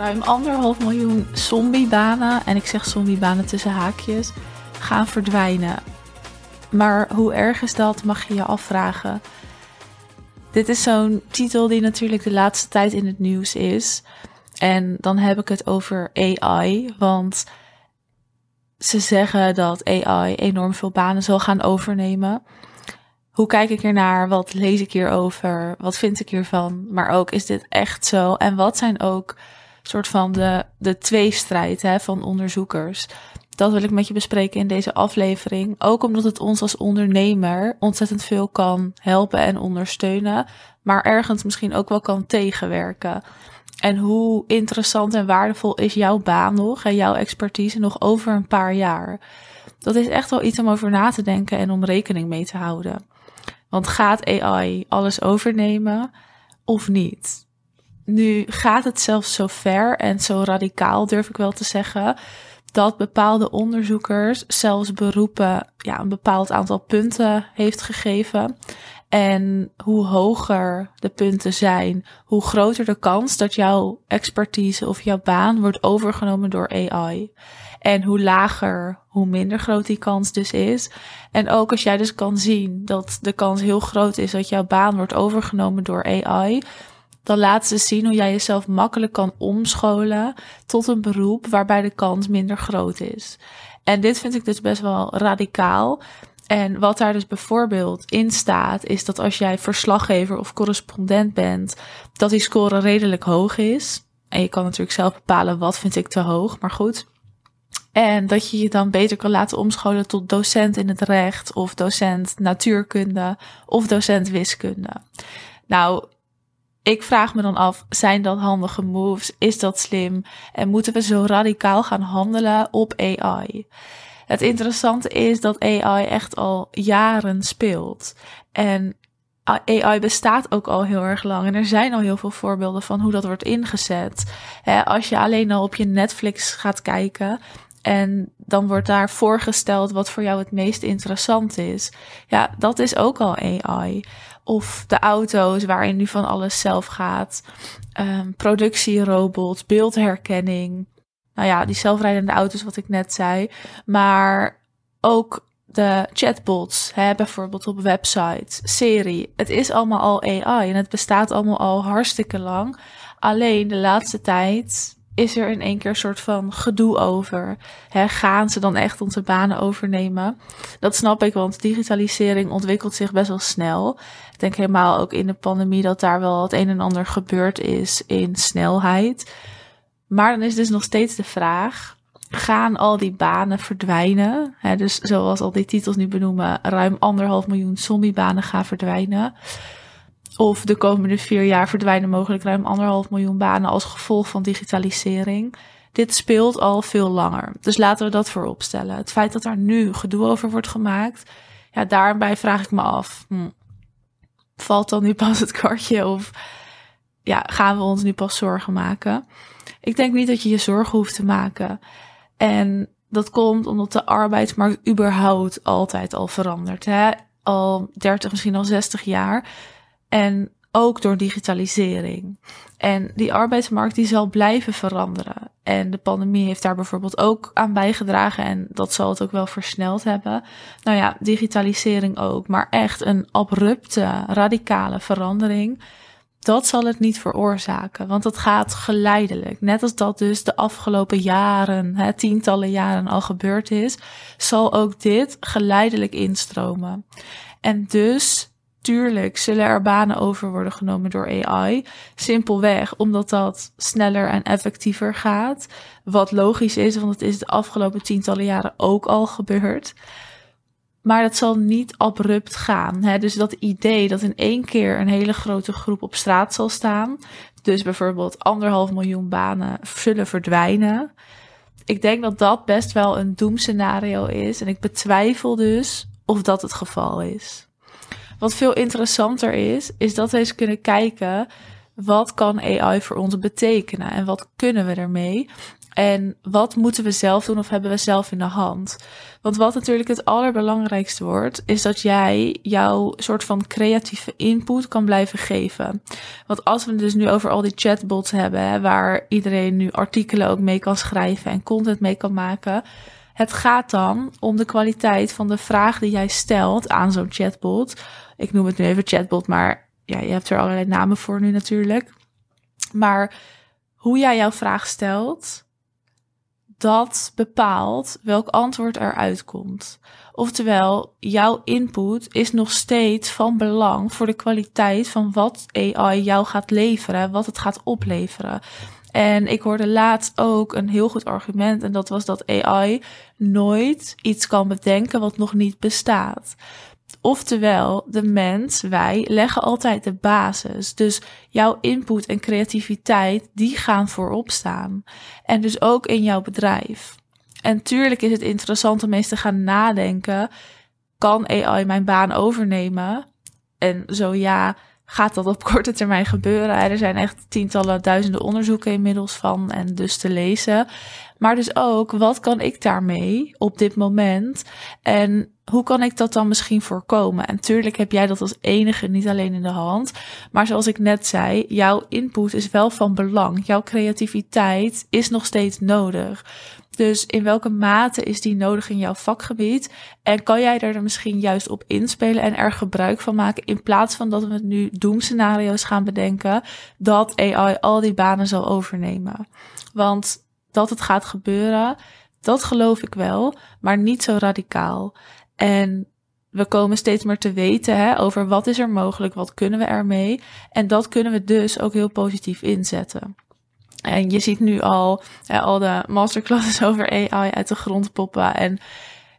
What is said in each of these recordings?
Ruim anderhalf miljoen zombiebanen, en ik zeg zombiebanen tussen haakjes, gaan verdwijnen. Maar hoe erg is dat, mag je je afvragen. Dit is zo'n titel die natuurlijk de laatste tijd in het nieuws is. En dan heb ik het over AI, want ze zeggen dat AI enorm veel banen zal gaan overnemen. Hoe kijk ik ernaar? Wat lees ik hierover? Wat vind ik hiervan? Maar ook, is dit echt zo? En wat zijn ook soort van de, de tweestrijd hè, van onderzoekers? Dat wil ik met je bespreken in deze aflevering. Ook omdat het ons als ondernemer ontzettend veel kan helpen en ondersteunen. Maar ergens misschien ook wel kan tegenwerken. En hoe interessant en waardevol is jouw baan nog en jouw expertise nog over een paar jaar? Dat is echt wel iets om over na te denken en om rekening mee te houden. Want gaat AI alles overnemen of niet? Nu gaat het zelfs zo ver en zo radicaal, durf ik wel te zeggen, dat bepaalde onderzoekers zelfs beroepen ja, een bepaald aantal punten heeft gegeven. En hoe hoger de punten zijn, hoe groter de kans dat jouw expertise of jouw baan wordt overgenomen door AI. En hoe lager, hoe minder groot die kans dus is. En ook als jij dus kan zien dat de kans heel groot is dat jouw baan wordt overgenomen door AI, dan laat ze zien hoe jij jezelf makkelijk kan omscholen tot een beroep waarbij de kans minder groot is. En dit vind ik dus best wel radicaal. En wat daar dus bijvoorbeeld in staat, is dat als jij verslaggever of correspondent bent, dat die score redelijk hoog is. En je kan natuurlijk zelf bepalen wat vind ik te hoog, maar goed. En dat je je dan beter kan laten omscholen tot docent in het recht of docent natuurkunde of docent wiskunde. Nou, ik vraag me dan af, zijn dat handige moves? Is dat slim? En moeten we zo radicaal gaan handelen op AI? Het interessante is dat AI echt al jaren speelt. En AI bestaat ook al heel erg lang. En er zijn al heel veel voorbeelden van hoe dat wordt ingezet. als je alleen al op je Netflix gaat kijken. En dan wordt daar voorgesteld wat voor jou het meest interessant is. Ja, dat is ook al AI. Of de auto's waarin nu van alles zelf gaat. Um, productierobots, beeldherkenning. Nou ja, die zelfrijdende auto's, wat ik net zei. Maar ook de chatbots, hè, bijvoorbeeld op websites, serie. Het is allemaal al AI en het bestaat allemaal al hartstikke lang. Alleen de laatste tijd is er in één keer een soort van gedoe over. gaan ze dan echt onze banen overnemen? Dat snap ik, want digitalisering ontwikkelt zich best wel snel. Ik denk helemaal ook in de pandemie dat daar wel het een en ander gebeurd is in snelheid. Maar dan is dus nog steeds de vraag: gaan al die banen verdwijnen? dus zoals al die titels nu benoemen, ruim anderhalf miljoen zombiebanen gaan verdwijnen. Of de komende vier jaar verdwijnen mogelijk ruim anderhalf miljoen banen als gevolg van digitalisering. Dit speelt al veel langer. Dus laten we dat voorop stellen. Het feit dat daar nu gedoe over wordt gemaakt, ja, daarbij vraag ik me af. Hm, valt dan nu pas het kwartje of ja, gaan we ons nu pas zorgen maken? Ik denk niet dat je je zorgen hoeft te maken. En dat komt omdat de arbeidsmarkt überhaupt altijd al verandert. Hè? Al 30, misschien al 60 jaar. En ook door digitalisering. En die arbeidsmarkt die zal blijven veranderen. En de pandemie heeft daar bijvoorbeeld ook aan bijgedragen en dat zal het ook wel versneld hebben. Nou ja, digitalisering ook, maar echt een abrupte, radicale verandering. Dat zal het niet veroorzaken, want het gaat geleidelijk. Net als dat dus de afgelopen jaren, hè, tientallen jaren al gebeurd is, zal ook dit geleidelijk instromen. En dus Tuurlijk zullen er banen over worden genomen door AI. Simpelweg omdat dat sneller en effectiever gaat. Wat logisch is, want het is de afgelopen tientallen jaren ook al gebeurd. Maar dat zal niet abrupt gaan. Hè? Dus dat idee dat in één keer een hele grote groep op straat zal staan. Dus bijvoorbeeld anderhalf miljoen banen zullen verdwijnen. Ik denk dat dat best wel een doemscenario is. En ik betwijfel dus of dat het geval is. Wat veel interessanter is, is dat we eens kunnen kijken wat kan AI voor ons betekenen en wat kunnen we ermee? En wat moeten we zelf doen of hebben we zelf in de hand? Want wat natuurlijk het allerbelangrijkste wordt, is dat jij jouw soort van creatieve input kan blijven geven. Want als we het dus nu over al die chatbots hebben, waar iedereen nu artikelen ook mee kan schrijven en content mee kan maken. Het gaat dan om de kwaliteit van de vraag die jij stelt aan zo'n chatbot. Ik noem het nu even chatbot, maar ja, je hebt er allerlei namen voor nu natuurlijk. Maar hoe jij jouw vraag stelt, dat bepaalt welk antwoord eruit komt. Oftewel, jouw input is nog steeds van belang voor de kwaliteit van wat AI jou gaat leveren, wat het gaat opleveren. En ik hoorde laatst ook een heel goed argument en dat was dat AI nooit iets kan bedenken wat nog niet bestaat. Oftewel, de mens, wij, leggen altijd de basis. Dus jouw input en creativiteit, die gaan voorop staan. En dus ook in jouw bedrijf. En tuurlijk is het interessant om eens te gaan nadenken: kan AI mijn baan overnemen? En zo ja, gaat dat op korte termijn gebeuren? Er zijn echt tientallen, duizenden onderzoeken inmiddels van en dus te lezen. Maar dus ook, wat kan ik daarmee op dit moment? En hoe kan ik dat dan misschien voorkomen? En tuurlijk heb jij dat als enige niet alleen in de hand. Maar zoals ik net zei, jouw input is wel van belang. Jouw creativiteit is nog steeds nodig. Dus in welke mate is die nodig in jouw vakgebied? En kan jij er misschien juist op inspelen en er gebruik van maken in plaats van dat we nu doemscenario's gaan bedenken dat AI al die banen zal overnemen? Want dat het gaat gebeuren, dat geloof ik wel, maar niet zo radicaal. En we komen steeds meer te weten hè, over wat is er mogelijk, wat kunnen we ermee. En dat kunnen we dus ook heel positief inzetten. En je ziet nu al hè, al de masterclasses over AI uit de grond poppen. En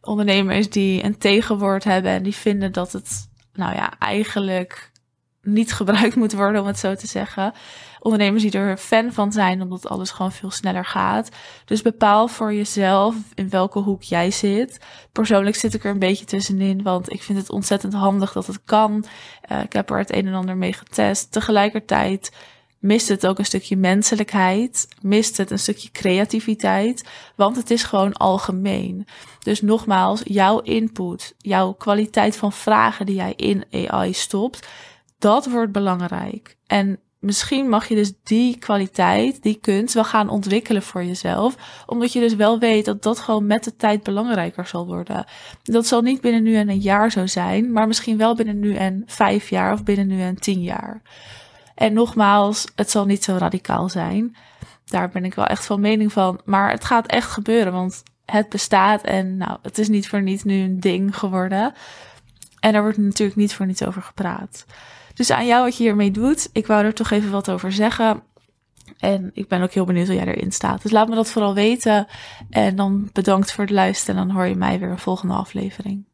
ondernemers die een tegenwoord hebben en die vinden dat het, nou ja, eigenlijk niet gebruikt moet worden, om het zo te zeggen ondernemers die er fan van zijn, omdat alles gewoon veel sneller gaat. Dus bepaal voor jezelf in welke hoek jij zit. Persoonlijk zit ik er een beetje tussenin, want ik vind het ontzettend handig dat het kan. Uh, ik heb er het een en ander mee getest. Tegelijkertijd mist het ook een stukje menselijkheid, mist het een stukje creativiteit, want het is gewoon algemeen. Dus nogmaals, jouw input, jouw kwaliteit van vragen die jij in AI stopt, dat wordt belangrijk. En misschien mag je dus die kwaliteit, die kunst wel gaan ontwikkelen voor jezelf. Omdat je dus wel weet dat dat gewoon met de tijd belangrijker zal worden. Dat zal niet binnen nu en een jaar zo zijn, maar misschien wel binnen nu en vijf jaar of binnen nu en tien jaar. En nogmaals, het zal niet zo radicaal zijn. Daar ben ik wel echt van mening van. Maar het gaat echt gebeuren, want het bestaat en nou, het is niet voor niets nu een ding geworden. En er wordt natuurlijk niet voor niets over gepraat. Dus aan jou wat je hiermee doet. Ik wou er toch even wat over zeggen. En ik ben ook heel benieuwd hoe jij erin staat. Dus laat me dat vooral weten. En dan bedankt voor het luisteren. En dan hoor je mij weer een volgende aflevering.